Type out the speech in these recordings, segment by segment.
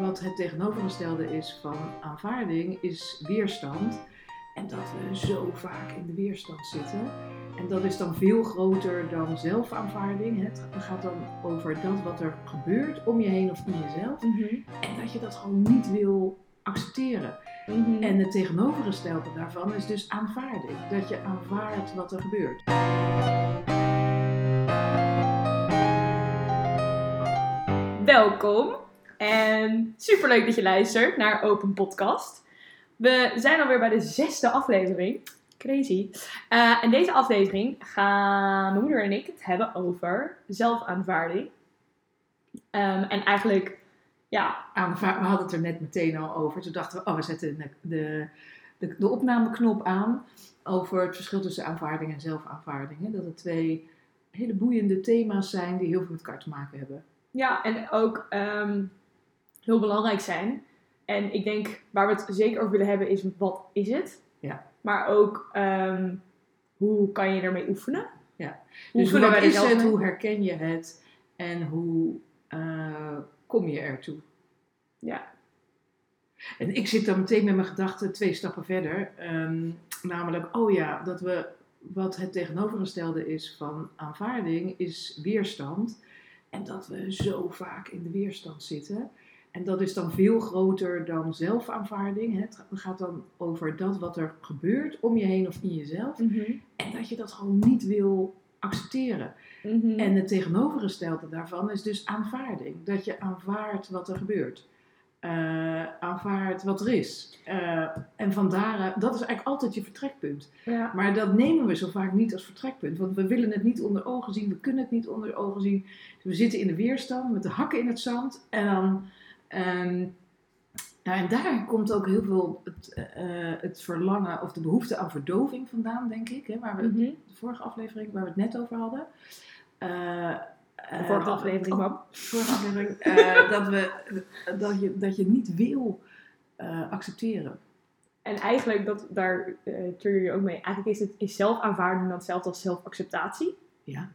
wat het tegenovergestelde is van aanvaarding, is weerstand. En dat we zo vaak in de weerstand zitten. En dat is dan veel groter dan zelfaanvaarding. Het gaat dan over dat wat er gebeurt om je heen of in jezelf. En dat je dat gewoon niet wil accepteren. Mhm. En het tegenovergestelde daarvan is dus aanvaarding. Dat je aanvaardt wat er gebeurt. Welkom en superleuk dat je luistert naar Open Podcast. We zijn alweer bij de zesde aflevering. Crazy. Eh, en deze aflevering gaan mijn moeder en ik het hebben over zelfaanvaarding. Ehm, en eigenlijk, ja, Aanvaar- we hadden het er net meteen al over. Toen dachten we, oh, we zetten de, de, de, de opnameknop aan over het verschil tussen aanvaarding en zelfaanvaarding. Hè? Dat het twee hele boeiende thema's zijn die heel veel met elkaar te maken hebben. ja en ook ehm, heel belangrijk zijn. En ik denk, waar we het zeker over willen hebben, is wat is het? Ja. Maar ook, ehm, hoe kan je ermee oefenen? Ja. Hoe Dus wat is het, hoe herken je het en hoe eh, kom je ertoe? Ja. En ik zit dan meteen met mijn gedachten twee stappen verder. Ehm, namelijk, oh ja, dat we wat het tegenovergestelde is van aanvaarding, is weerstand. En dat we zo vaak in de weerstand zitten. En dat is dan veel groter dan zelfaanvaarding. Het gaat dan over dat wat er gebeurt om je heen of in jezelf. En dat je dat gewoon niet wil accepteren. Mhm. En het tegenovergestelde daarvan is dus aanvaarding. Dat je aanvaardt wat er gebeurt. Eh, aanvaardt wat er is. Eh, en vandaar, dat is eigenlijk altijd je vertrekpunt. ja. Maar dat nemen we zo vaak niet als vertrekpunt. Want we willen het niet onder ogen zien. We kunnen het niet onder ogen zien. We zitten in de weerstand met de hakken in het zand. En dan... ehm, nou, en daar komt ook heel veel het, eh, het verlangen of de behoefte aan verdoving vandaan, denk ik. Hè, waar we Mhm. de vorige aflevering waar we het net over hadden. Eh, De vorige aflevering, oh, mam. vorige aflevering. eh, dat, we, dat, je, dat je niet wil eh, accepteren. En eigenlijk, dat, daar eh trigger je ook mee. Eigenlijk is, het, is zelfaanvaarding dan hetzelfde als zelfacceptatie. Ja.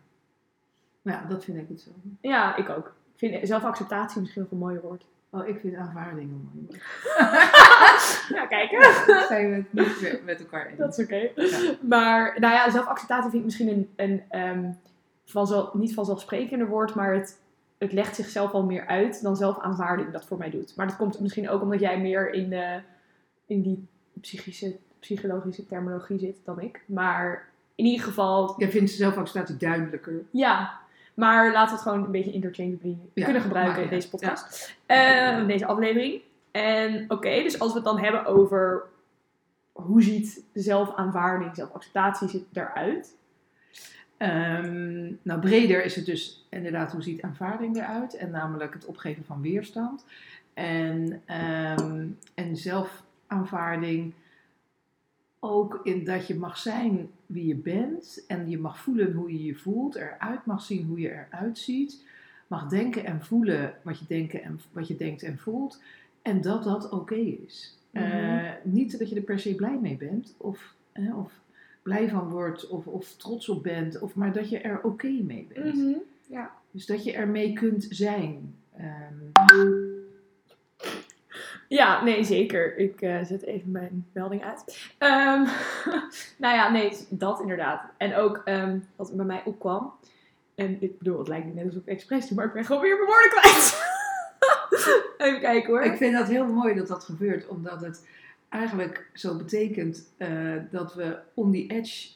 Nou ja, dat vind ik het zo. Ja, ik ook. Ik vind zelfacceptatie misschien nog een mooier woord. Oh, ik vind aanvaarding mooi. Ja, kijk. Daar zijn we het niet met elkaar eens. Dat is oké. Ja. Maar, nou ja, zelfacceptatie vind ik misschien een, een vanzel, niet vanzelfsprekender woord, maar het, het legt zichzelf al meer uit dan zelfaanvaarding dat voor mij doet. Maar dat komt misschien ook omdat jij meer in, de, in die psychische, psychologische terminologie zit dan ik. Maar in ieder geval, Jij vindt zelfacceptatie duidelijker. ja. Maar laten we het gewoon een beetje interchangeably Ja, kunnen gebruiken in deze podcast. Eh, deze aflevering. En oké, dus als we het dan hebben over hoe ziet zelfaanvaarding, zelfacceptatie eruit. Ehm, nou, breder is het dus inderdaad hoe ziet aanvaarding eruit. En namelijk het opgeven van weerstand. En, ehm, en zelfaanvaarding ook in dat je mag zijn wie je bent. En je mag voelen hoe je je voelt. Eruit mag zien hoe je eruit ziet. Mag denken en voelen wat je, denken en, wat je denkt en voelt. En dat dat oké is. Mhm. Eh, niet dat je er per se blij mee bent. Of, of blij van wordt of, of trots op bent, of, maar dat je er oké mee bent. Mhm. Ja. Dus dat je ermee kunt zijn. Ehm, Ja, nee, zeker. Ik eh, zet even mijn melding uit. Ehm, nou ja, nee, dat inderdaad. En ook ehm, wat bij mij opkwam. En ik bedoel, het lijkt me net alsof ik expres maar ik ben gewoon weer mijn woorden kwijt. even kijken hoor. ik vind dat heel mooi dat dat gebeurt, omdat het eigenlijk zo betekent eh, dat we on the edge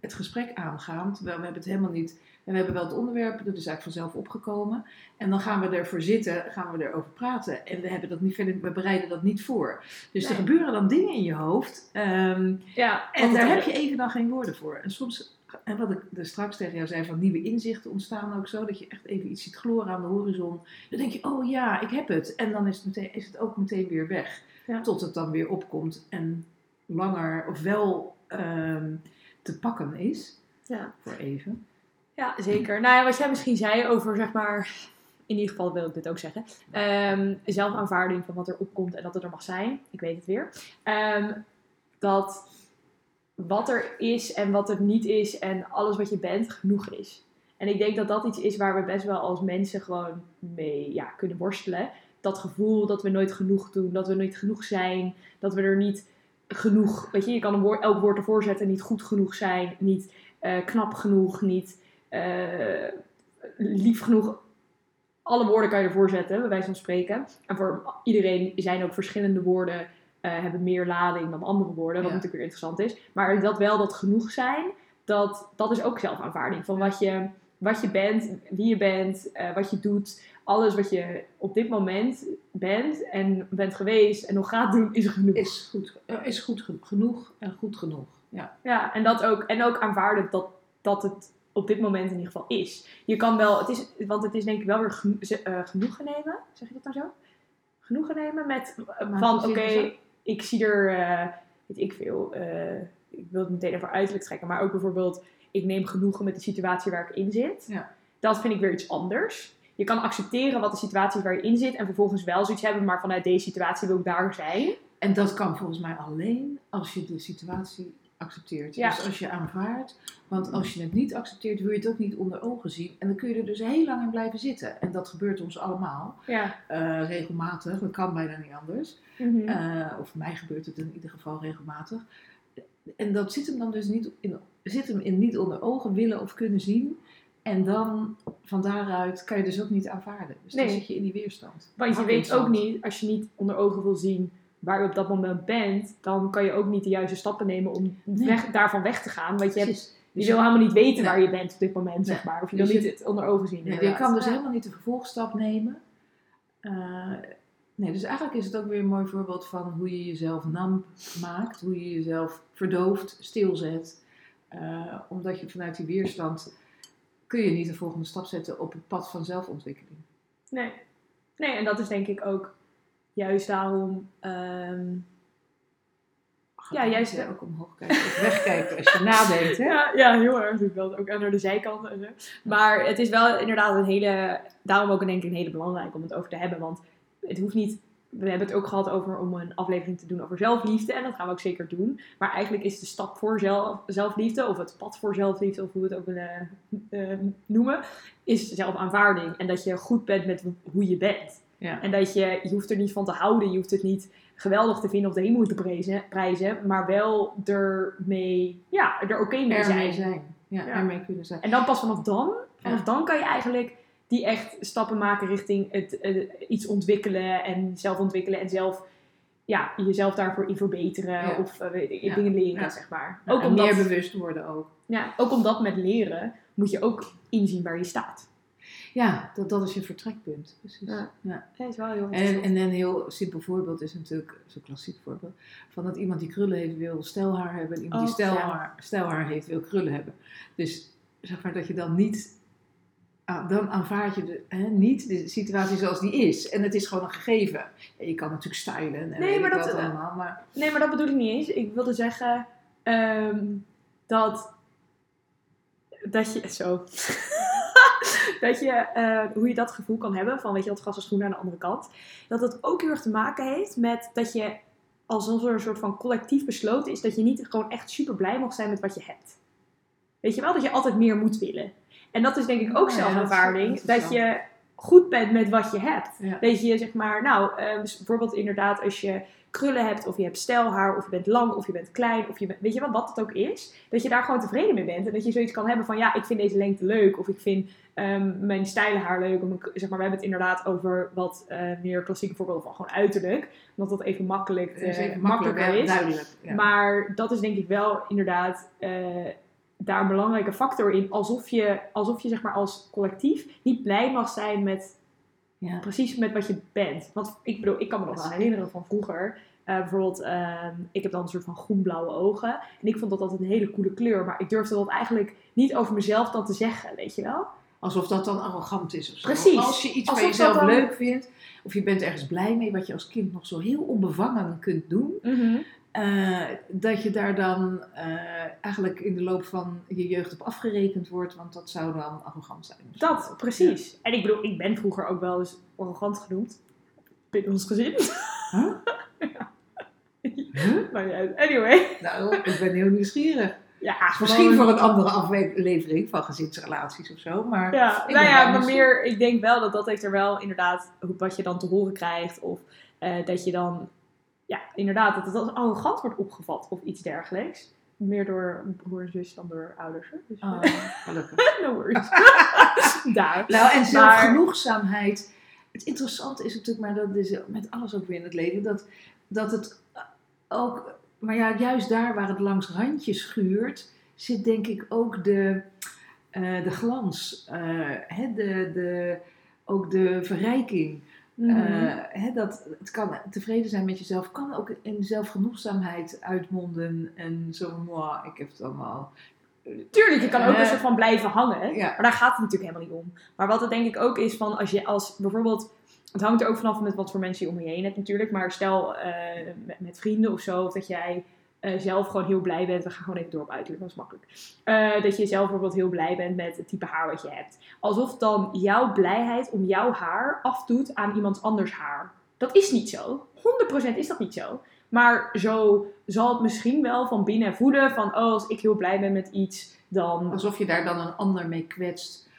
het gesprek aangaan. Terwijl we hebben het helemaal niet. En we hebben wel het onderwerp, dat is eigenlijk vanzelf opgekomen. En dan gaan we ervoor zitten, gaan we erover praten. En we, hebben dat niet verder, we bereiden dat niet voor. Dus er gebeuren dan dingen in je hoofd. ehm, ja, En daar heb je even dan geen woorden voor. En soms, en wat ik er straks tegen jou zei, van nieuwe inzichten ontstaan ook zo. Dat je echt even iets ziet gloren aan de horizon. Dan denk je, oh ja, ik heb het. En dan is het, meteen, is het ook meteen weer weg. Ja. Tot het dan weer opkomt en langer of wel ehm, te pakken is. Ja. Voor even. Ja, zeker. Nou ja, wat jij misschien zei over, zeg maar, in ieder geval wil ik dit ook zeggen, ehm, zelfaanvaarding van wat er opkomt en dat het er mag zijn. Ik weet het weer. Ehm, dat wat er is en wat er niet is en alles wat je bent genoeg is. En ik denk dat dat iets is waar we best wel als mensen gewoon mee ja, kunnen worstelen. dat gevoel dat we nooit genoeg doen, dat we nooit genoeg zijn, dat we er niet genoeg, weet je, je kan een woord, elk woord ervoor zetten, niet goed genoeg zijn, niet eh, knap genoeg, niet eh, lief genoeg. Alle woorden kan je ervoor zetten, bij wijze van spreken. En voor iedereen zijn ook verschillende woorden, eh, hebben meer lading dan andere woorden, wat Ja. natuurlijk weer interessant is. Maar dat wel dat genoeg zijn, dat, dat is ook zelfaanvaarding. Van wat je, wat je bent, wie je bent, eh, wat je doet. Alles wat je op dit moment bent en bent geweest en nog gaat doen, is genoeg. Is goed, is goed ge- genoeg en goed genoeg. Ja. Ja, en, dat ook, en ook aanvaarden dat, dat het op dit moment in ieder geval is. Je kan wel, het is, want het is denk ik wel weer eh, genoegen nemen. Zeg je dat nou zo? Genoegen nemen met van oké, ik zie er, eh, weet ik veel, eh, ik wil het meteen even uiterlijk trekken, maar ook bijvoorbeeld, ik neem genoegen met de situatie waar ik in zit. Ja. Dat vind ik weer iets anders. Je kan accepteren wat de situatie is waar je in zit en vervolgens wel zoiets hebben, maar vanuit deze situatie wil ik daar zijn. En dat kan volgens mij alleen als je de situatie accepteert. Ja. Dus als je aanvaardt. Want als je het niet accepteert, wil je het ook niet onder ogen zien. En dan kun je er dus heel lang in blijven zitten. En dat gebeurt ons allemaal. Ja. eh, regelmatig. Dat kan bijna niet anders. Mhm. Eh, of mij gebeurt het in ieder geval regelmatig. En dat zit hem dan dus niet in, zit hem in niet onder ogen willen of kunnen zien. En dan van daaruit kan je dus ook niet aanvaarden. Dus dan zit je in die weerstand. Want je weet ook niet, als je niet onder ogen wil zien waar je op dat moment bent, dan kan je ook niet de juiste stappen nemen om Nee. weg, daarvan weg te gaan. Want je, hebt, je wil helemaal niet weten Nee. waar je bent op dit moment, Nee. zeg maar. Of je Dus wil je- niet het onder ogen zien. Je kan dus Ja. helemaal niet de vervolgstap nemen. Eh, nee, dus eigenlijk is het ook weer een mooi voorbeeld van hoe je jezelf nam maakt, hoe je jezelf verdooft, stilzet. Eh, omdat je vanuit die weerstand kun je niet de volgende stap zetten op het pad van zelfontwikkeling. Nee. nee, en dat is denk ik ook juist daarom... ehm, Ja, juist- Ja, ook omhoog kijken of wegkijken als je nadenkt. Hè? Ja, ja, heel erg. Ik wel ook naar de zijkanten. En zo. Maar het is wel inderdaad een hele, daarom ook denk ik een hele belangrijke om het over te hebben. Want het hoeft niet, we hebben het ook gehad over om een aflevering te doen over zelfliefde. En dat gaan we ook zeker doen. Maar eigenlijk is de stap voor zelf, zelfliefde, of het pad voor zelfliefde, of hoe we het ook willen eh, noemen, is zelfaanvaarding. En dat je goed bent met hoe je bent. Ja. En dat je, je hoeft er niet van te houden, je hoeft het niet geweldig te vinden of hemel te prijzen, prijzen maar wel ermee, ja, er oké mee zijn. Ermee zijn. Ja, Ja. ermee kunnen zijn. En dan pas vanaf dan, vanaf Ja. dan kan je eigenlijk die echt stappen maken richting het, eh, iets ontwikkelen en zelf ontwikkelen en zelf, ja, jezelf daarvoor in verbeteren Ja. of eh, Ja. dingen leren, Ja. zeg maar. Ook, en omdat, meer bewust worden ook. ja, ook omdat met leren moet je ook inzien waar je staat. Ja, dat, dat is je vertrekpunt. Precies. Ja. Ja. Is wel heel En, en een heel simpel voorbeeld is natuurlijk, zo'n klassiek voorbeeld, van dat iemand die krullen heeft wil stelhaar hebben en iemand die Oh, stelhaar, stelhaar heeft wil krullen hebben. Dus zeg maar dat je dan niet, ah, dan aanvaard je de, hè, niet de situatie zoals die is. En het is gewoon een gegeven. Ja, je kan natuurlijk stylen en Nee, maar dat- wat allemaal, maar Nee, maar dat bedoel ik niet eens. Ik wilde zeggen ehm, dat, dat je zo. dat je, eh, hoe je dat gevoel kan hebben van, weet je, dat gas is groen aan de andere kant. Dat het ook heel erg te maken heeft met dat je als er een soort van collectief besloten is dat je niet gewoon echt super blij mag zijn met wat je hebt. Weet je wel, dat je altijd meer moet willen. En dat is denk ik ook Ja, ja, dat. Dat, je goed bent met wat je hebt. ja. Dat je zeg maar, nou, eh, dus bijvoorbeeld inderdaad als je krullen hebt, of je hebt stijlhaar, of je bent lang, of je bent klein, of je bent, weet je wel, wat het ook is, dat je daar gewoon tevreden mee bent. En dat je zoiets kan hebben van, ja, ik vind deze lengte leuk, of ik vind ehm, mijn stijle haar leuk. Of zeg maar, we hebben het inderdaad over wat eh, meer klassieke voorbeelden van gewoon uiterlijk. Omdat dat even makkelijk, eh, even makkelijker makkelijker, is. duidelijk. Ja. Maar dat is denk ik wel inderdaad daar een belangrijke factor in. Alsof je, alsof je zeg maar als collectief niet blij mag zijn met ja. precies met wat je bent. Want ik bedoel, ik kan me nog wel herinneren van vroeger. Eh, bijvoorbeeld, ehm, ik heb dan een soort van groenblauwe ogen. En ik vond dat altijd een hele coole kleur. Maar ik durfde dat eigenlijk niet over mezelf dan te zeggen, weet je wel? Alsof dat dan arrogant is of zo. Precies. Als je iets Alsof van jezelf dan- leuk vindt, of je bent ergens blij mee, wat je als kind nog zo heel onbevangen kunt doen, eh, dat je daar dan eh, eigenlijk in de loop van je jeugd op afgerekend wordt, want dat zou dan arrogant zijn. zo. Dat, precies. En ik bedoel, ik ben vroeger ook wel eens arrogant genoemd. Binnen ons gezin. Huh? Maar. Anyway. Nou, ik ben heel nieuwsgierig. Ja, Misschien gewoon- voor een andere aflevering van gezinsrelaties of zo. Maar Ja, nou ja, maar meer, ik denk wel dat dat heeft er wel inderdaad, wat je dan te horen krijgt, of eh, dat je dan, ja, inderdaad, dat het als arrogant wordt opgevat of iets dergelijks. Meer door broer en zus dan door ouders. Dus, Oh, gelukkig. no worries. Daar. Nou, en zelfgenoegzaamheid. Het interessante is natuurlijk, maar dat is met alles ook weer in het leven, dat, dat het ook, maar ja, juist daar waar het langs randjes schuurt, zit denk ik ook de, eh, de glans, eh, hè, de, de, ook de verrijking. Mhm. Eh, hè, dat, het kan tevreden zijn met jezelf, kan ook in zelfgenoegzaamheid uitmonden en zo, van, "Mwah, ik heb het allemaal. Tuurlijk, je kan ook een Eh, soort van blijven hangen. ja. Maar daar gaat het natuurlijk helemaal niet om. Maar wat het denk ik ook is van als je als bijvoorbeeld. Het hangt er ook vanaf met wat voor mensen je om je heen hebt natuurlijk. Maar stel eh, met, met vrienden of zo. Of dat jij eh, zelf gewoon heel blij bent. We gaan gewoon even door op uiterlijk, dat is makkelijk. Eh, dat je zelf bijvoorbeeld heel blij bent met het type haar wat je hebt. Alsof dan jouw blijheid om jouw haar afdoet aan iemand anders haar. Dat is niet zo. 100% is dat niet zo. Maar zo zal het misschien wel van binnen voelen van... Oh, als ik heel blij ben met iets, dan... Alsof je daar dan een ander mee kwetst,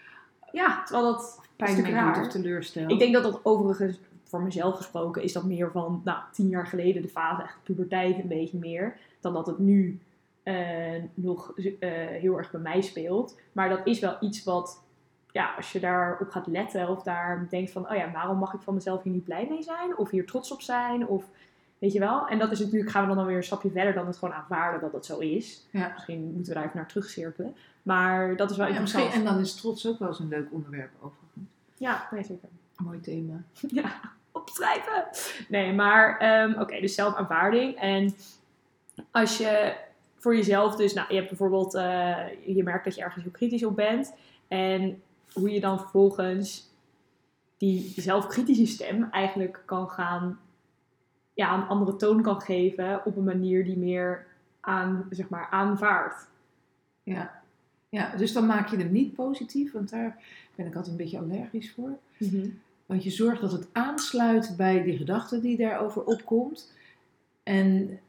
Ja, terwijl dat pijn mee doet of teleurstelt. Ik denk dat dat overigens, voor mezelf gesproken, is dat meer van, nou, tien jaar geleden, de fase echt puberteit een beetje meer. Dan dat het nu eh, nog eh, heel erg bij mij speelt. Maar dat is wel iets wat, ja, als je daarop gaat letten of daar denkt van, oh ja, waarom mag ik van mezelf hier niet blij mee zijn? Of hier trots op zijn? Of, weet je wel? En dat is natuurlijk, gaan we dan, dan weer een stapje verder dan het gewoon aanvaarden dat dat zo is. Ja. Misschien moeten we daar even naar terugcirkelen. Maar dat is wel Ja, interessant. en dan is trots ook wel eens een leuk onderwerp overigens. Ja, nee, zeker. Mooi thema. Ja, Nee, maar ehm, oké, dus zelfaanvaarding. En als je voor jezelf dus, nou, je hebt bijvoorbeeld, eh, je merkt dat je ergens heel kritisch op bent. En hoe je dan vervolgens die zelfkritische stem eigenlijk kan gaan, ja, een andere toon kan geven op een manier die meer aan, zeg maar, aanvaardt. Ja. ja, dus dan maak je hem niet positief, want daar ben ik altijd een beetje allergisch voor. Want je zorgt dat het aansluit bij die gedachte die daarover opkomt. En,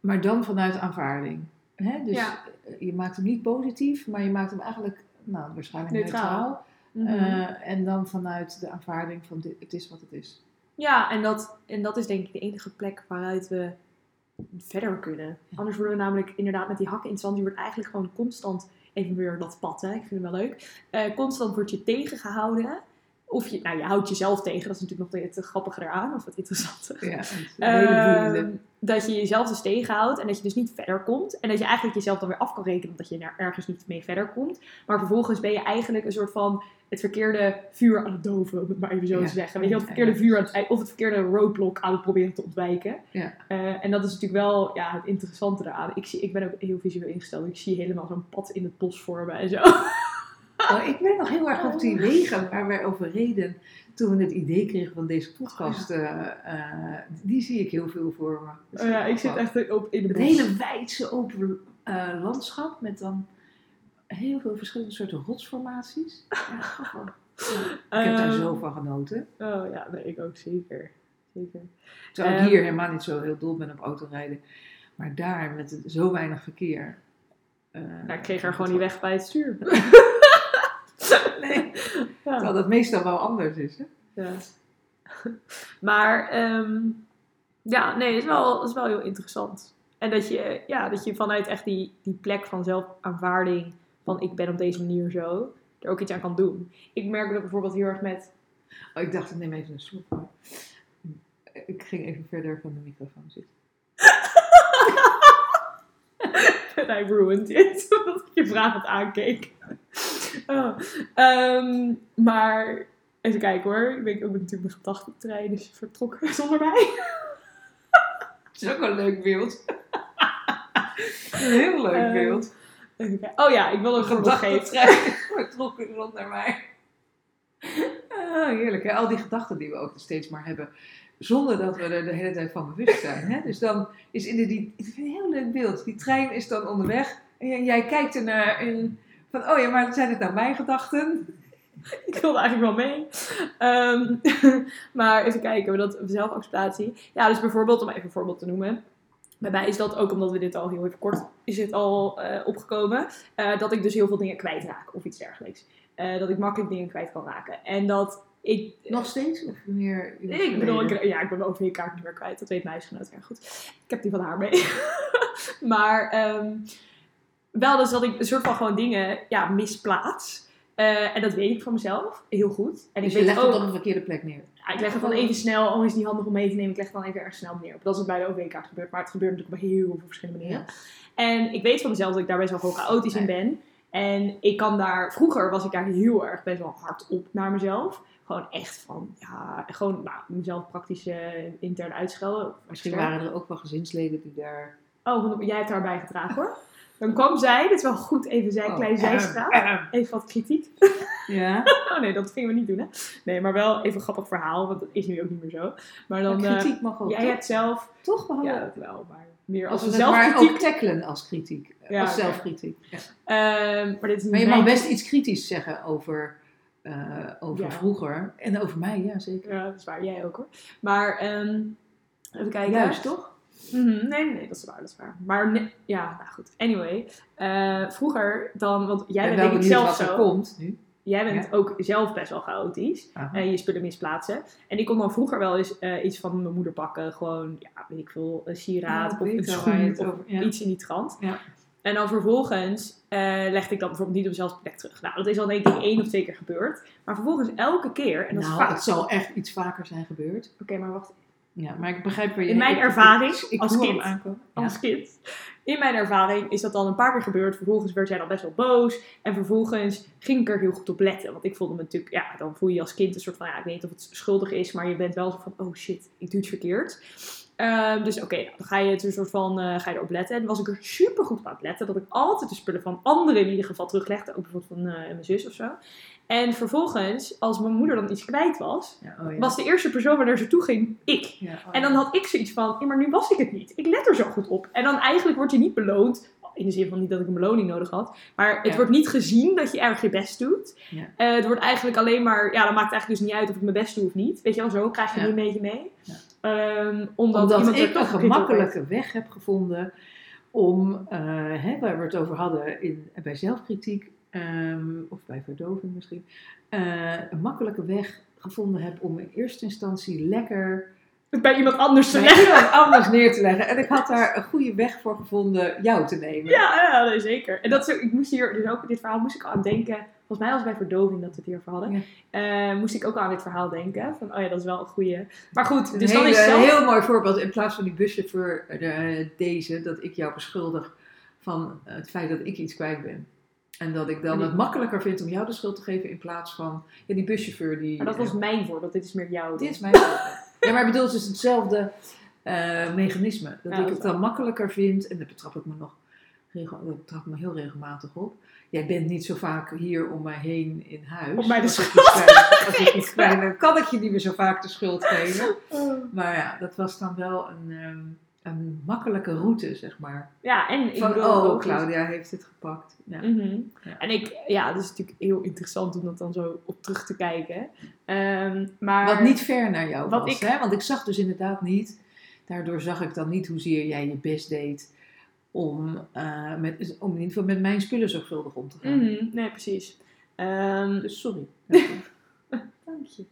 maar dan vanuit aanvaarding. Hè? Dus Ja. je maakt hem niet positief, maar je maakt hem eigenlijk nou, waarschijnlijk Neutraal. neutraal. Mhm. Eh, en dan vanuit de aanvaarding van dit, het is wat het is. Ja, en dat, en dat is denk ik de enige plek waaruit we verder kunnen. Anders worden we namelijk inderdaad met die hakken in het zand. Je wordt eigenlijk gewoon constant, even weer dat pad, hè, ik vind het wel leuk. Eh, constant word je tegengehouden. Of je, nou je houdt jezelf tegen, dat is natuurlijk nog het grappige eraan, of het interessante. Ja, hele Ehm, dat je jezelf dus tegenhoudt en dat je dus niet verder komt. En dat je eigenlijk jezelf dan weer af kan rekenen dat je er ergens niet mee verder komt. Maar vervolgens ben je eigenlijk een soort van het verkeerde vuur aan het doven, om het maar even zo Ja. te zeggen. Weet je, het verkeerde vuur aan het, of het verkeerde roadblock aan het proberen te ontwijken. Ja. Eh, en dat is natuurlijk wel ja, het interessante eraan. Ik, zie, ik ben ook heel visueel ingesteld. Ik zie helemaal zo'n pad in het bos vormen en zo. Oh, ik ben nog heel erg op die wegen waar wij over reden toen we het idee kregen van deze podcast. eh, eh, die zie ik heel veel voor me. Oh ja, ik zit echt op in de Het bos. hele wijdse open eh, landschap met dan heel veel verschillende soorten rotsformaties. Ja, grappig. Ja, ik heb daar Ehm, zo van genoten. Oh ja, nee, ik ook zeker. Zeker. Terwijl ik ehm, hier helemaal niet zo heel dol ben op autorijden. Maar daar met zo weinig verkeer. Nou, ik kreeg haar gewoon niet weg bij het stuur. Nee, Ja. terwijl dat meestal wel anders is. Hè? Ja. Maar ehm, ja, nee, het is wel, het is wel heel interessant. En dat je, ja, dat je vanuit echt die, die plek van zelfaanvaarding, van ik ben op deze manier zo, er ook iets aan kan doen. Ik merk dat bijvoorbeeld heel erg met, Oh, ik dacht, ik neem even een slok. maar Ik ging even verder van de microfoon zitten. hij ruined dit, omdat ik je vragend aankeek. Oh. Ehm, maar even kijken hoor, ik ben ook natuurlijk mijn gedachten op trein, dus vertrokken zonder mij. Het is ook een leuk beeld. een heel leuk Ehm, beeld. Even. Oh ja, ik wil een geven. Gedachten vertrokken zonder mij. Ah, heerlijk, hè? Al die gedachten die we ook steeds maar hebben. Zonder dat we er de hele tijd van bewust zijn. Hè? Dus dan is in de, die, ik vind het een heel leuk beeld. Die trein is dan onderweg. En jij, kijkt er naar en van, oh ja, maar zijn het nou mijn gedachten? Ik wilde eigenlijk wel mee. Ehm, maar even kijken, dat zelfacceptatie. Ja, dus bijvoorbeeld, om even een voorbeeld te noemen. Bij mij is dat ook omdat we dit al heel even kort is het al eh, opgekomen. eh, dat ik dus heel veel dingen kwijtraak of iets dergelijks. Eh, dat ik makkelijk dingen kwijt kan raken. En dat ik. Nog steeds? Of meer Ik bedoel, ik, ja, ik ben mijn OV-kaart niet meer kwijt. Dat weet mijn huisgenoot erg goed. Ik heb die van haar mee. maar ehm, wel dus dat ik een soort van gewoon dingen ja, misplaats. Eh, en dat weet ik van mezelf heel goed. En Dus ik je weet legt ook, het op een verkeerde plek neer. ja, ik leg het dan even snel. Oh, is niet handig om mee te nemen. Ik leg het dan even erg snel neer. Dat is het bij de OV-kaart gebeurd. Maar het gebeurt natuurlijk op heel veel verschillende manieren. En ik weet van mezelf dat ik daar best wel gewoon chaotisch in ben. En ik kan daar, vroeger was ik daar heel erg best wel hard op naar mezelf. Gewoon echt van, ja, gewoon nou, mezelf praktisch eh, intern uitschelden. Misschien waren er ook wel gezinsleden die daar... Oh, jij hebt daarbij gedragen hoor. Dan kwam zij, dit is wel goed, even zij, Oh, kleine zijstraat. ehm, Even wat kritiek. Ja. Oh nee, dat gingen we niet doen hè. Nee, maar wel even een grappig verhaal, want dat is nu ook niet meer zo. Maar dan, Maar eh, kritiek mag ook. jij toch? hebt zelf, toch behandeld. ja dat wel, maar meer Als als het maar ook zelfkritiek. tackelen als kritiek. Ja, als zelfkritiek. Ja. Ehm, maar dit is Maar je mag best iets kritisch zeggen over, eh, over Ja. vroeger. En over mij, ja zeker. Ja, dat is waar. Jij ook hoor. Maar, ehm, even kijken. Juist, toch? Mhm, Nee, nee, dat is waar, dat is waar. Maar ja, nou goed. Anyway, eh, vroeger dan, want jij bent denk ik zelf zo. komt nu. Jij bent ook zelf best wel chaotisch. En je spullen misplaatsen. En ik kon dan vroeger wel eens eh, iets van mijn moeder pakken. Gewoon, ja, weet ik veel, een sieraad Ja, of een schoen of ja. iets in die trant. Ja. En dan vervolgens eh, legde ik dat bijvoorbeeld niet op dezelfde plek terug. Nou, dat is al denk ik één of twee keer gebeurd. Maar vervolgens elke keer, en dat is nou, vaak... het zal echt iets vaker zijn gebeurd. Oké, maar wacht. Ja, maar ik begrijp je... In mijn ik- ervaring ik, ik als kind. Ja. als kind. In mijn ervaring is dat dan een paar keer gebeurd. Vervolgens werd jij dan best wel boos. En vervolgens ging ik er heel goed op letten. Want ik voelde me natuurlijk, ja, dan voel je je als kind een soort van, ja, ik weet niet of het schuldig is, maar je bent wel zo van, oh shit, ik doe het verkeerd. Ehm, dus oké, nou, dan ga je het een soort van, eh, ga je erop letten. En was ik er super goed op aan het letten. Dat ik altijd de spullen van anderen in ieder geval teruglegde. Ook bijvoorbeeld van eh, mijn zus of zo. En vervolgens, als mijn moeder dan iets kwijt was, Ja, oh ja. was de eerste persoon waar naar ze toe ging, ik. Ja, oh En dan had ik zoiets van, maar nu was ik het niet. Ik let er zo goed op. En dan eigenlijk word je niet beloond. In de zin van niet dat ik een beloning nodig had. Maar het wordt niet gezien dat je erg je best doet. Eh, het wordt eigenlijk alleen maar, ja, dan maakt het eigenlijk dus niet uit of ik mijn best doe of niet. Weet je wel, zo krijg je nu een beetje mee. Ehm, omdat Omdat iemand ik een gemakkelijke weg heb gevonden om, eh, hè, waar we het over hadden in, bij zelfkritiek, ehm, of bij verdoving misschien, eh, een makkelijke weg gevonden heb om in eerste instantie lekker. Bij iemand anders te leggen. iemand anders neer te leggen. En ik had daar een goede weg voor gevonden jou te nemen. Ja, ja nee, zeker. En dat is ook, ik moest hier, dus ook dit verhaal moest ik al aan denken. Volgens mij was het bij verdoving dat we het hierover hadden. Ja. Eh, moest ik ook aan dit verhaal denken. Van, oh ja, dat is wel een goede. Maar goed, Een dus dan is zelf... heel mooi voorbeeld. In plaats van die buschauffeur eh, deze, dat ik jou beschuldig van het feit dat ik iets kwijt ben. En dat ik dan het makkelijker vind om jou de schuld te geven in plaats van ja, die buschauffeur die. Maar dat was mijn voorbeeld, dit is meer jouw. dit is mijn voorbeeld. Ja, maar ik bedoel, het is hetzelfde eh, mechanisme. Dat Ja, ik dat het dan makkelijker vind, en daar betrap ik me nog betrap ik me heel regelmatig op. Jij bent niet zo vaak hier om mij heen in huis. Om mij de schuld kwijt ben, kan ik je niet meer zo vaak de schuld geven. Maar ja, dat was dan wel een, ehm, een makkelijke route, zeg maar. Ja, en ik Van, bedoel oh, Claudia heeft het gepakt. Ja. Mhm. Ja. En ik, ja, dat is natuurlijk heel interessant om dat dan zo op terug te kijken. Ehm, maar Wat niet ver naar jou Wat was, ik- hè? Want ik zag dus inderdaad niet, daardoor zag ik dan niet hoezeer jij je best deed om, eh, met, om in ieder geval met mijn spullen zorgvuldig om te gaan. Mhm, nee, precies. Ehm, Dus sorry. Dank je.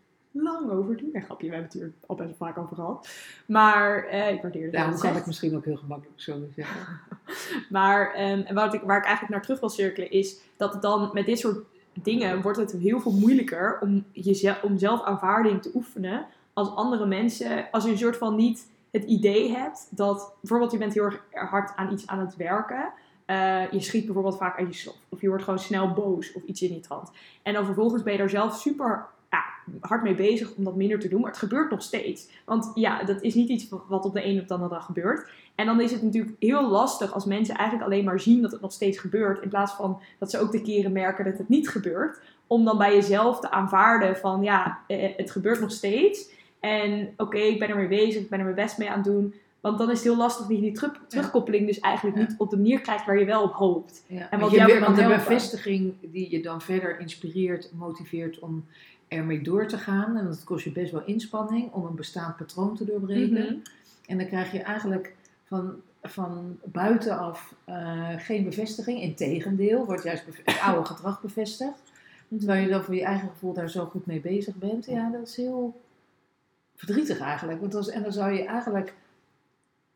Lang overdue. Ja, grapje, we hebben het hier al best wel vaak over gehad. Maar eh, ik waardeer het. Daarom heel kan ik misschien ook heel gemakkelijk zo zeggen. Maar en wat ik, waar ik eigenlijk naar terug wil cirkelen is dat het dan met dit soort dingen wordt het heel veel moeilijker om, jezelf, om zelfaanvaarding te oefenen als andere mensen, als je een soort van niet het idee hebt dat bijvoorbeeld je bent heel erg hard aan iets aan het werken. Eh, je schiet bijvoorbeeld vaak uit je slof. Of je wordt gewoon snel boos of iets in die trant. En dan vervolgens ben je daar zelf super ja, hard mee bezig om dat minder te doen. Maar het gebeurt nog steeds. Want ja, dat is niet iets wat op de een of de andere dag gebeurt. En dan is het natuurlijk heel lastig als mensen eigenlijk alleen maar zien dat het nog steeds gebeurt. In plaats van dat ze ook de keren merken dat het niet gebeurt. Om dan bij jezelf te aanvaarden van ja, eh, het gebeurt nog steeds. En oké, ik ben ermee bezig, ik ben er mijn best mee aan het doen. Want dan is het heel lastig dat je die terug- terugkoppeling dus eigenlijk Ja. niet op de manier krijgt waar je wel op hoopt. Ja, En wat je, weer want de helpen. bevestiging die je dan verder inspireert, motiveert om ermee door te gaan. En dat kost je best wel inspanning om een bestaand patroon te doorbreken. Mhm. En dan krijg je eigenlijk van van buitenaf eh, geen bevestiging. Integendeel, wordt juist het oude gedrag bevestigd. Terwijl je dan voor je eigen gevoel daar zo goed mee bezig bent. Ja, dat is heel verdrietig eigenlijk. Want als, en dan zou je eigenlijk,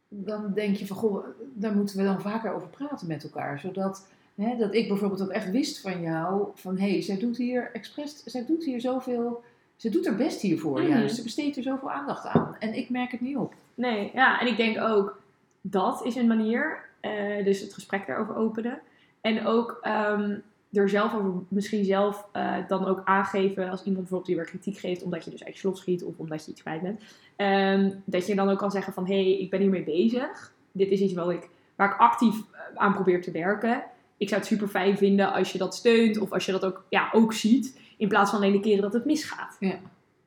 dan denk je van, goh, daar moeten we dan vaker over praten met elkaar. Zodat, hè, dat ik bijvoorbeeld ook echt wist van jou, van hé, hey, zij doet hier expres, zij doet hier zoveel, ze doet haar best hiervoor Mhm. juist. Ze besteedt er zoveel aandacht aan. En ik merk het niet op. Nee, ja, en ik denk ook dat is een manier. eh, dus het gesprek daarover openen. En ook ehm, er zelf over, misschien zelf eh, dan ook aangeven als iemand bijvoorbeeld die weer kritiek geeft omdat je dus eigenlijk slot schiet of omdat je iets kwijt bent. ehm, dat je dan ook kan zeggen van hé, hey, ik ben hiermee bezig. Dit is iets wat ik, waar ik actief eh, aan probeer te werken. Ik zou het super fijn vinden als je dat steunt of als je dat ook, ja, ook ziet. In plaats van alleen de keren dat het misgaat. Ja,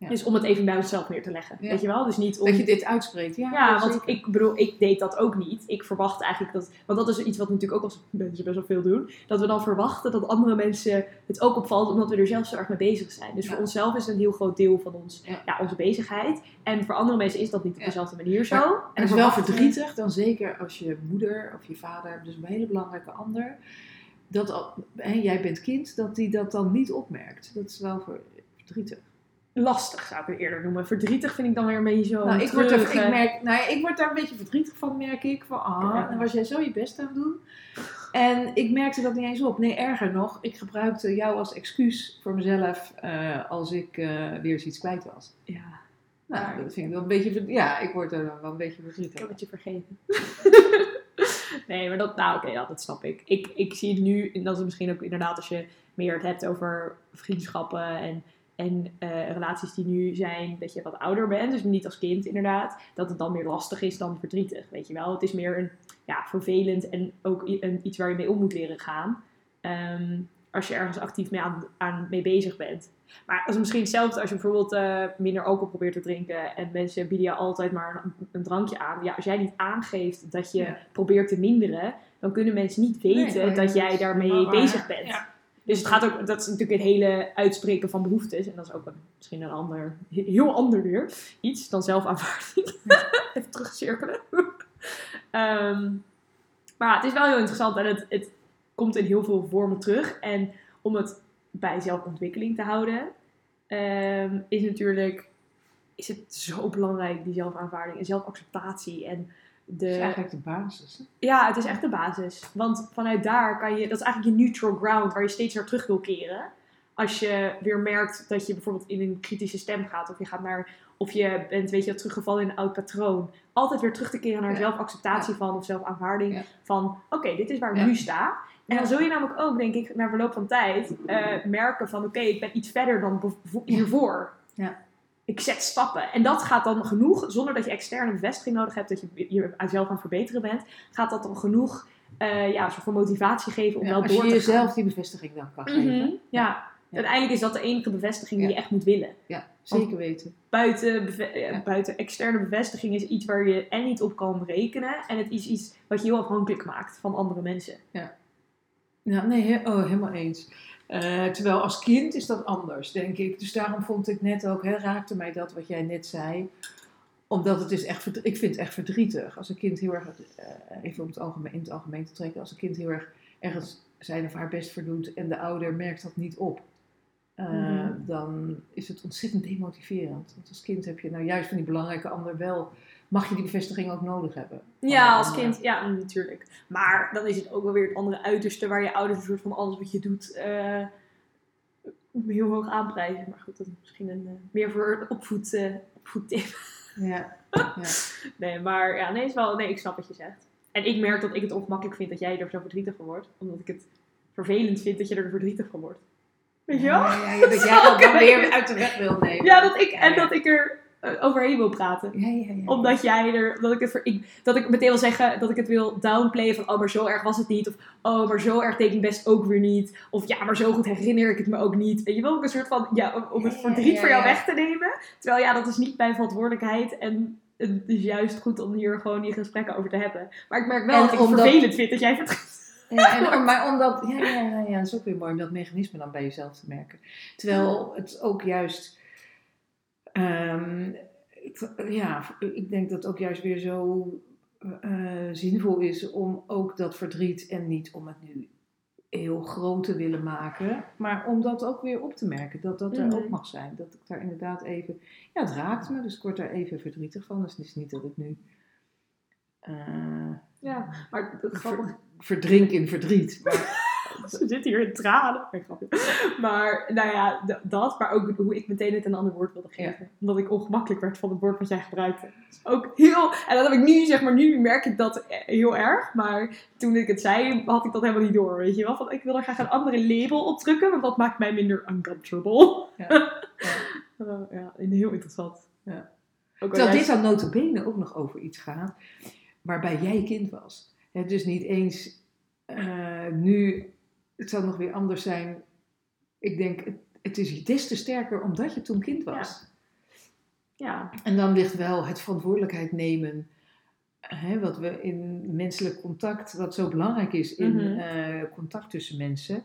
ja. Dus om het even bij onszelf neer te leggen. Ja. Weet je wel? Dus niet om... Dat je dit uitspreekt. Ja, Ja, want zeker. ik bedoel, ik deed dat ook niet. Ik verwacht eigenlijk dat, want dat is iets wat natuurlijk ook als mensen best wel veel doen, dat we dan verwachten dat andere mensen het ook opvalt, omdat we er zelf zo erg mee bezig zijn. Dus Ja. voor onszelf is het een heel groot deel van ons, Ja. ja. onze bezigheid. En voor andere mensen is dat niet op dezelfde manier zo. Maar- en En het is wel verdrietig, dan zeker als je moeder of je vader, dus een hele belangrijke ander, dat al, hè, jij bent kind, dat die dat dan niet opmerkt. Dat is wel ver- verdrietig. Lastig zou ik het eerder noemen. Verdrietig vind ik dan weer een beetje zo. nou, ik word, er, ik, merk, nou, ja, ik word daar een beetje verdrietig van, merk ik. Van, ah, Ja. dan was jij zo je best aan het doen. En ik merkte dat niet eens op. Nee, erger nog, ik gebruikte jou als excuus voor mezelf eh, als ik eh, weer eens iets kwijt was. Ja, Nou, dat vind ik wel een beetje, ja, ik word er dan wel een beetje ik verdrietig. heb het je vergeten. nee, maar dat, nou oké, ja, dat snap ik. ik. Ik zie het nu, en dat is misschien ook inderdaad als je meer het hebt over vriendschappen en, en eh, relaties die nu zijn, dat je wat ouder bent, dus niet als kind inderdaad, dat het dan meer lastig is dan verdrietig, weet je wel. Het is meer een, ja, vervelend en ook een, iets waar je mee om moet leren gaan. Ehm, als je ergens actief mee, aan, aan, mee bezig bent. Maar is misschien hetzelfde als je bijvoorbeeld eh, minder alcohol probeert te drinken en mensen bieden je altijd maar een, een drankje aan. Ja, als jij niet aangeeft dat je Ja. probeert te minderen, dan kunnen mensen niet weten Nee, dat jij daarmee bezig bent. Ja. Dus het gaat ook, dat is natuurlijk het hele uitspreken van behoeftes. En dat is ook een, misschien een ander, heel ander weer iets dan zelfaanvaarding. Even terugcirkelen. Ehm, maar ja, het is wel heel interessant en het, het komt in heel veel vormen terug. En om het bij zelfontwikkeling te houden, ehm, is natuurlijk is het zo belangrijk, die zelfaanvaarding en zelfacceptatie. En de, Dat is eigenlijk de basis. hè? ja, het is echt de basis. Want vanuit daar kan je, dat is eigenlijk je neutral ground waar je steeds naar terug wil keren. Als je weer merkt dat je bijvoorbeeld in een kritische stem gaat, of je gaat naar, of je bent, weet je, teruggevallen in een oud patroon. Altijd weer terug te keren naar Ja. zelfacceptatie van of zelfaanvaarding. Ja. Van oké, dit is waar ik nu sta. En dan zul je namelijk ook, denk ik, na verloop van tijd eh, merken van oké, ik ben iets verder dan hiervoor. Ja. Ik zet stappen. En dat gaat dan genoeg, zonder dat je externe bevestiging nodig hebt, dat je jezelf aan het verbeteren bent, gaat dat dan genoeg eh, ja, een soort van motivatie geven om Ja, wel als door je te jezelf gaan. die bevestiging dan kan Mhm, geven. ja. Ja. uiteindelijk is dat de enige bevestiging die Ja. je echt moet willen. Ja, zeker weten. Buiten, eh, Ja. buiten externe bevestiging is iets waar je en niet op kan rekenen. En het is iets wat je heel afhankelijk maakt van andere mensen. Ja, nee, he- oh, helemaal eens. Eh, terwijl als kind is dat anders, denk ik. Dus daarom vond ik net ook, hè, raakte mij dat wat jij net zei. Omdat het is echt, ik vind het echt verdrietig. Als een kind heel erg, eh, even om het algemeen, in het algemeen te trekken, als een kind heel erg ergens zijn of haar best verdoet en de ouder merkt dat niet op. eh, Mhm. Dan is het ontzettend demotiverend. Want als kind heb je nou juist van die belangrijke ander wel, mag je die bevestiging ook nodig hebben. Ja, als kind, ja, natuurlijk. Maar dan is het ook wel weer het andere uiterste waar je ouders een soort van alles wat je doet eh, heel hoog aanprijzen. Maar goed, dat is misschien een, eh, meer voor een opvoed, eh, opvoedtip. Ja, ja. Nee, maar ja, nee, is wel, nee, ik snap wat je zegt. En ik merk dat ik het ongemakkelijk vind dat jij er zo verdrietig van wordt. Omdat ik het vervelend vind dat je er verdrietig van wordt. Weet je wel? Ja, ja, ja, dat jij dat dan weer uit de weg wil nemen. Ja, dat ik, en dat ik er overheen wil praten. Ja, ja, ja. Omdat jij er, dat ik, het ver- ik, dat ik meteen wil zeggen dat ik het wil downplayen van, oh, maar zo erg was het niet. Of, oh, maar zo erg deed ik best ook weer niet. Of, ja, maar zo goed herinner ik het me ook niet. Weet je wel, ook een soort van, ja, om, om het verdriet voor jou weg te nemen. Terwijl, ja, dat is niet mijn verantwoordelijkheid. En het is juist goed om hier gewoon die gesprekken over te hebben. Maar ik merk wel En dat ik het vervelend vind dat jij verdriet. Ja, en, maar omdat, ja, ja, ja, ja, dat is ook weer mooi om dat mechanisme dan bij jezelf te merken. Terwijl het ook juist, ehm, ik- ja, ik denk dat het ook juist weer zo eh, zinvol is om ook dat verdriet en niet om het nu heel groot te willen maken, maar om dat ook weer op te merken, dat dat er ook mag zijn. Dat ik daar inderdaad even, ja, het raakt me, dus ik word daar even verdrietig van. Dus het is niet dat ik nu eh, Ja, maar grappig. ver- verdrink in verdriet. Maar, Ze zit hier in tranen. Maar nou ja, dat. Maar ook hoe ik meteen het een ander woord wilde geven. Omdat ik ongemakkelijk werd van het woord wat jij gebruikte. Dus ook heel... En dat heb ik nu, zeg maar, nu merk ik dat eh, heel erg. Maar toen ik het zei, had ik dat helemaal niet door. Weet je wel? Van, ik wil er graag een andere label op drukken. Want dat maakt mij minder uncomfortable. ja. Eh, ja, heel interessant. Ja. Terwijl jij- dit dan notabene ook nog over iets gaat waarbij jij kind was. Hè, dus niet eens eh, nu, het zal nog weer anders zijn. Ik denk, het, het is des te sterker omdat je toen kind was. Ja, En dan ligt wel het verantwoordelijkheid nemen, hè, wat we in menselijk contact, wat zo belangrijk is in Mhm. eh, contact tussen mensen,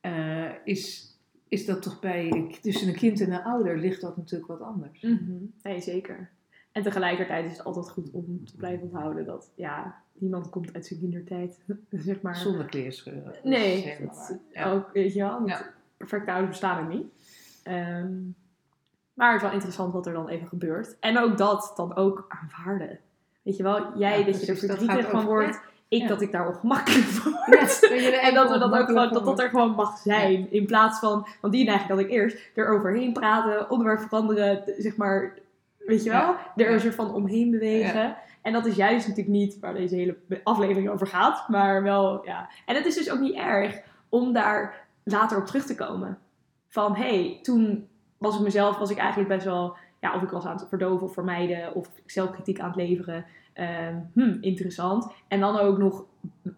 eh, is, is dat toch bij, tussen een kind en een ouder ligt dat natuurlijk wat anders. Mhm. Nee, zeker. En tegelijkertijd is het altijd goed om te blijven onthouden dat, ja, niemand komt uit zijn kindertijd, zeg maar. Zonder kleerscheuren. Nee. Ja. ook, weet je wel, Ja. perfecte ouders bestaan er niet. Ehm, maar het is wel interessant wat er dan even gebeurt. En ook dat dan ook aanvaarden. Weet je wel, jij Ja, dat je er verdrietig van wordt, ik dat ik daar ongemakkelijk van word. En dat, we dat, ook gewoon, dat dat er gewoon mag zijn. In plaats van, want die neiging dat ik eerst eroverheen praten, onderwerp veranderen, zeg maar, weet je wel, er een soort van omheen bewegen. En dat is juist natuurlijk niet waar deze hele aflevering over gaat, maar wel, ja. En het is dus ook niet erg om daar later op terug te komen. Van, hey, toen was ik mezelf, was ik eigenlijk best wel, ja, of ik was aan het verdoven of vermijden, of zelfkritiek aan het leveren. Ehm, hm, interessant. En dan ook nog,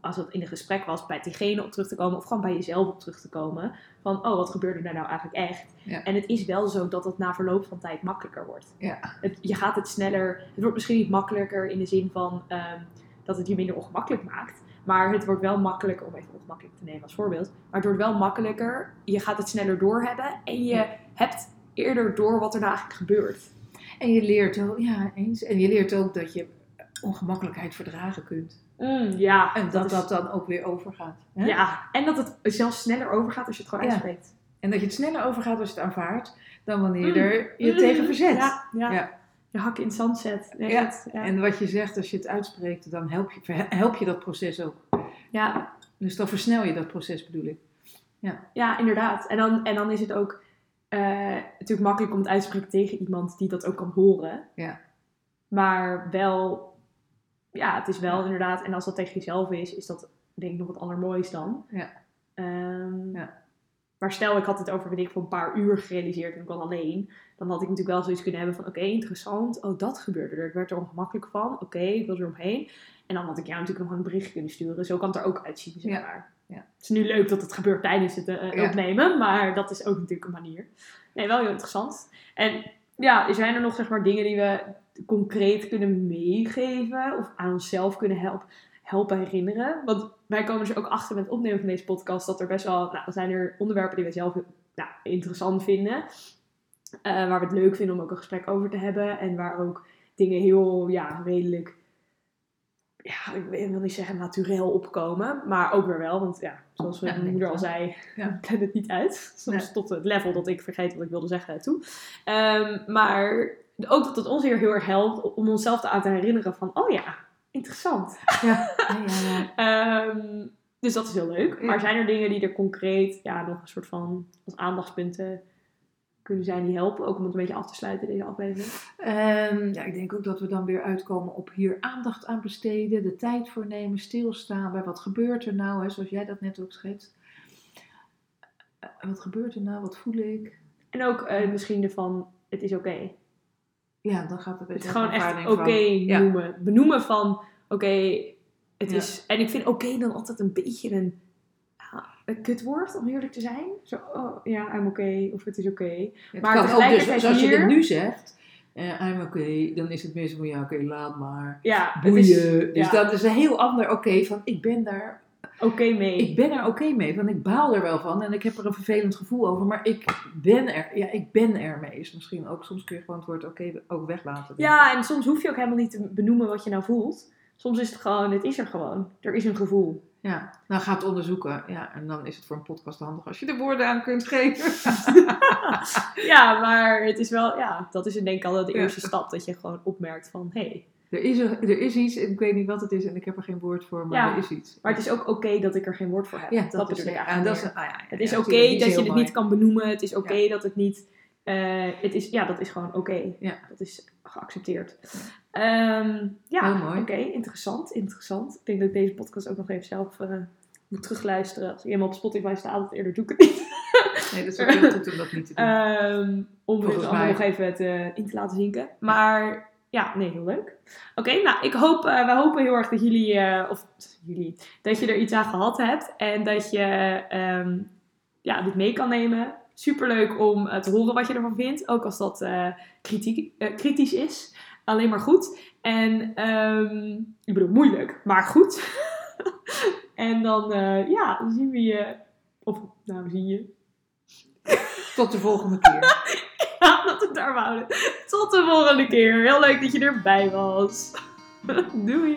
als het in een gesprek was, bij diegene op terug te komen, of gewoon bij jezelf op terug te komen. Van, oh, wat gebeurde er nou eigenlijk echt? Ja. En het is wel zo dat het na verloop van tijd makkelijker wordt. Ja. Het, je gaat het sneller, het wordt misschien niet makkelijker in de zin van ehm, dat het je minder ongemakkelijk maakt. Maar het wordt wel makkelijker, om even ongemakkelijk te nemen als voorbeeld. Maar het wordt wel makkelijker, je gaat het sneller doorhebben en je hebt eerder door wat er nou eigenlijk gebeurt. En je leert ook, ja, eens. En je leert ook dat je ongemakkelijkheid verdragen kunt. ja, En dat is- dat dan ook weer overgaat. Hè? Ja, en dat het zelfs sneller overgaat als je het gewoon Ja. uitspreekt. En dat je het sneller overgaat als je het aanvaardt, dan wanneer je Mm. er je Mm. tegen verzet. Ja, ja. Ja. Je hakken in het zand zet. Nee, Ja. ja. En wat je zegt, als je het uitspreekt, dan help je, help je dat proces ook. ja, Dus dan versnel je dat proces, bedoel ik. Ja, inderdaad. En dan, en dan is het ook eh, natuurlijk makkelijk om het uit te spreken tegen iemand die dat ook kan horen. Ja. Maar wel, ja, het is wel inderdaad, en als dat tegen jezelf is, is dat denk ik nog wat allermoois dan. Ja. Ehm, Ja. Maar stel, ik had het over, weet ik, voor een paar uur gerealiseerd en ik was alleen. Dan had ik natuurlijk wel zoiets kunnen hebben van, oké, interessant. Oh, dat gebeurde er. Ik werd er ongemakkelijk van. Oké, ik wil er omheen. En dan had ik jou natuurlijk nog een bericht kunnen sturen. Zo kan het er ook uitzien, zeg maar. Ja. Het is nu leuk dat het gebeurt tijdens het eh, opnemen, maar dat is ook natuurlijk een manier. Nee, wel heel interessant. En ja, zijn er nog zeg maar dingen die we concreet kunnen meegeven of aan onszelf kunnen helpen, helpen herinneren? Want wij komen dus ook achter met het opnemen van deze podcast dat er best wel, nou, zijn er onderwerpen die we zelf nou, interessant vinden. eh, waar we het leuk vinden om ook een gesprek over te hebben. En waar ook dingen heel, ja, redelijk, ja, ik wil niet zeggen naturel opkomen. Maar ook weer wel, want ja, zoals mijn moeder al zei, Ja. het niet uit. Soms Nee. tot het level dat ik vergeet wat ik wilde zeggen toe. Ehm, maar ook dat het ons hier heel erg helpt om onszelf aan te herinneren van, oh ja, interessant. Ja, ja, ja. Ehm, dus dat is heel leuk. Maar zijn er dingen die er concreet ja, nog een soort van als aandachtspunten kunnen zijn die helpen? Ook om het een beetje af te sluiten, deze aflevering. Ehm, ja, ik denk ook dat we dan weer uitkomen op hier aandacht aan besteden, de tijd voor nemen, stilstaan bij wat gebeurt er nou, hè, zoals jij dat net ook schetst. Eh, wat gebeurt er nou, wat voel ik? En ook eh, misschien ervan, het is oké. Ja, dan gaat het Het beetje gewoon echt oké ja. noemen. Benoemen van, oké, het Ja. is... En ik vind oké dan altijd een beetje een, een kutwoord, om eerlijk te zijn. Zo, oh, ja, I'm oké, of het is oké. Het Maar kan ook dus, je dit nu zegt, eh I'm oké, dan is het meer zo van ja, oké, laat maar. Ja, het Boeien. is dus ja. dat is een heel ander oké van ik ben daar, oké mee. ik ben er oké mee, want ik baal er wel van en ik heb er een vervelend gevoel over, maar ik ben er, ja, ik ben er mee. Is misschien ook, soms kun je gewoon het woord oké ook weglaten. Ja, en soms hoef je ook helemaal niet te benoemen wat je nou voelt. Soms is het gewoon, het is er gewoon. Er is een gevoel. Ja, nou ga het onderzoeken. Ja, en dan is het voor een podcast handig als je de woorden aan kunt geven. ja, maar het is wel, ja, dat is denk ik al de Ja. eerste stap. Dat je gewoon opmerkt van, hé. Hey. Er is, er, er is iets, en ik weet niet wat het is en ik heb er geen woord voor, maar Ja, er is iets. Maar het is ook oké dat ik er geen woord voor heb. ja, dat, dat, is, ik eigenlijk dat is, ah, Het is oké dat je het niet kan benoemen. Het is oké dat het niet... eh, het is, ja, dat is gewoon oké. Ja. Dat is geaccepteerd. Ehm, ja, oké. interessant, interessant. Ik denk dat ik deze podcast ook nog even zelf eh, moet terugluisteren. Als ik eenmaal op Spotify staat, het eerder doe ik het niet. Nee, dat is ook heel goed om dat niet te doen. Ehm, om het allemaal nog even te, in te laten zinken. Maar ja, nee, heel leuk. Oké, nou, ik hoop, eh, we hopen heel erg dat jullie, of jullie, dat je er iets aan gehad hebt. En dat je ehm, ja, dit mee kan nemen. Superleuk om eh, te horen wat je ervan vindt. Ook als dat eh, kritiek, eh, kritisch is. Alleen maar goed. En, ehm, ik bedoel, moeilijk, maar goed. en dan, ja, dan zien we je, of, nou, zien je. Tot de volgende keer. Ja, dat we het daar houden. Tot de volgende keer. Heel leuk dat je erbij was. Doei.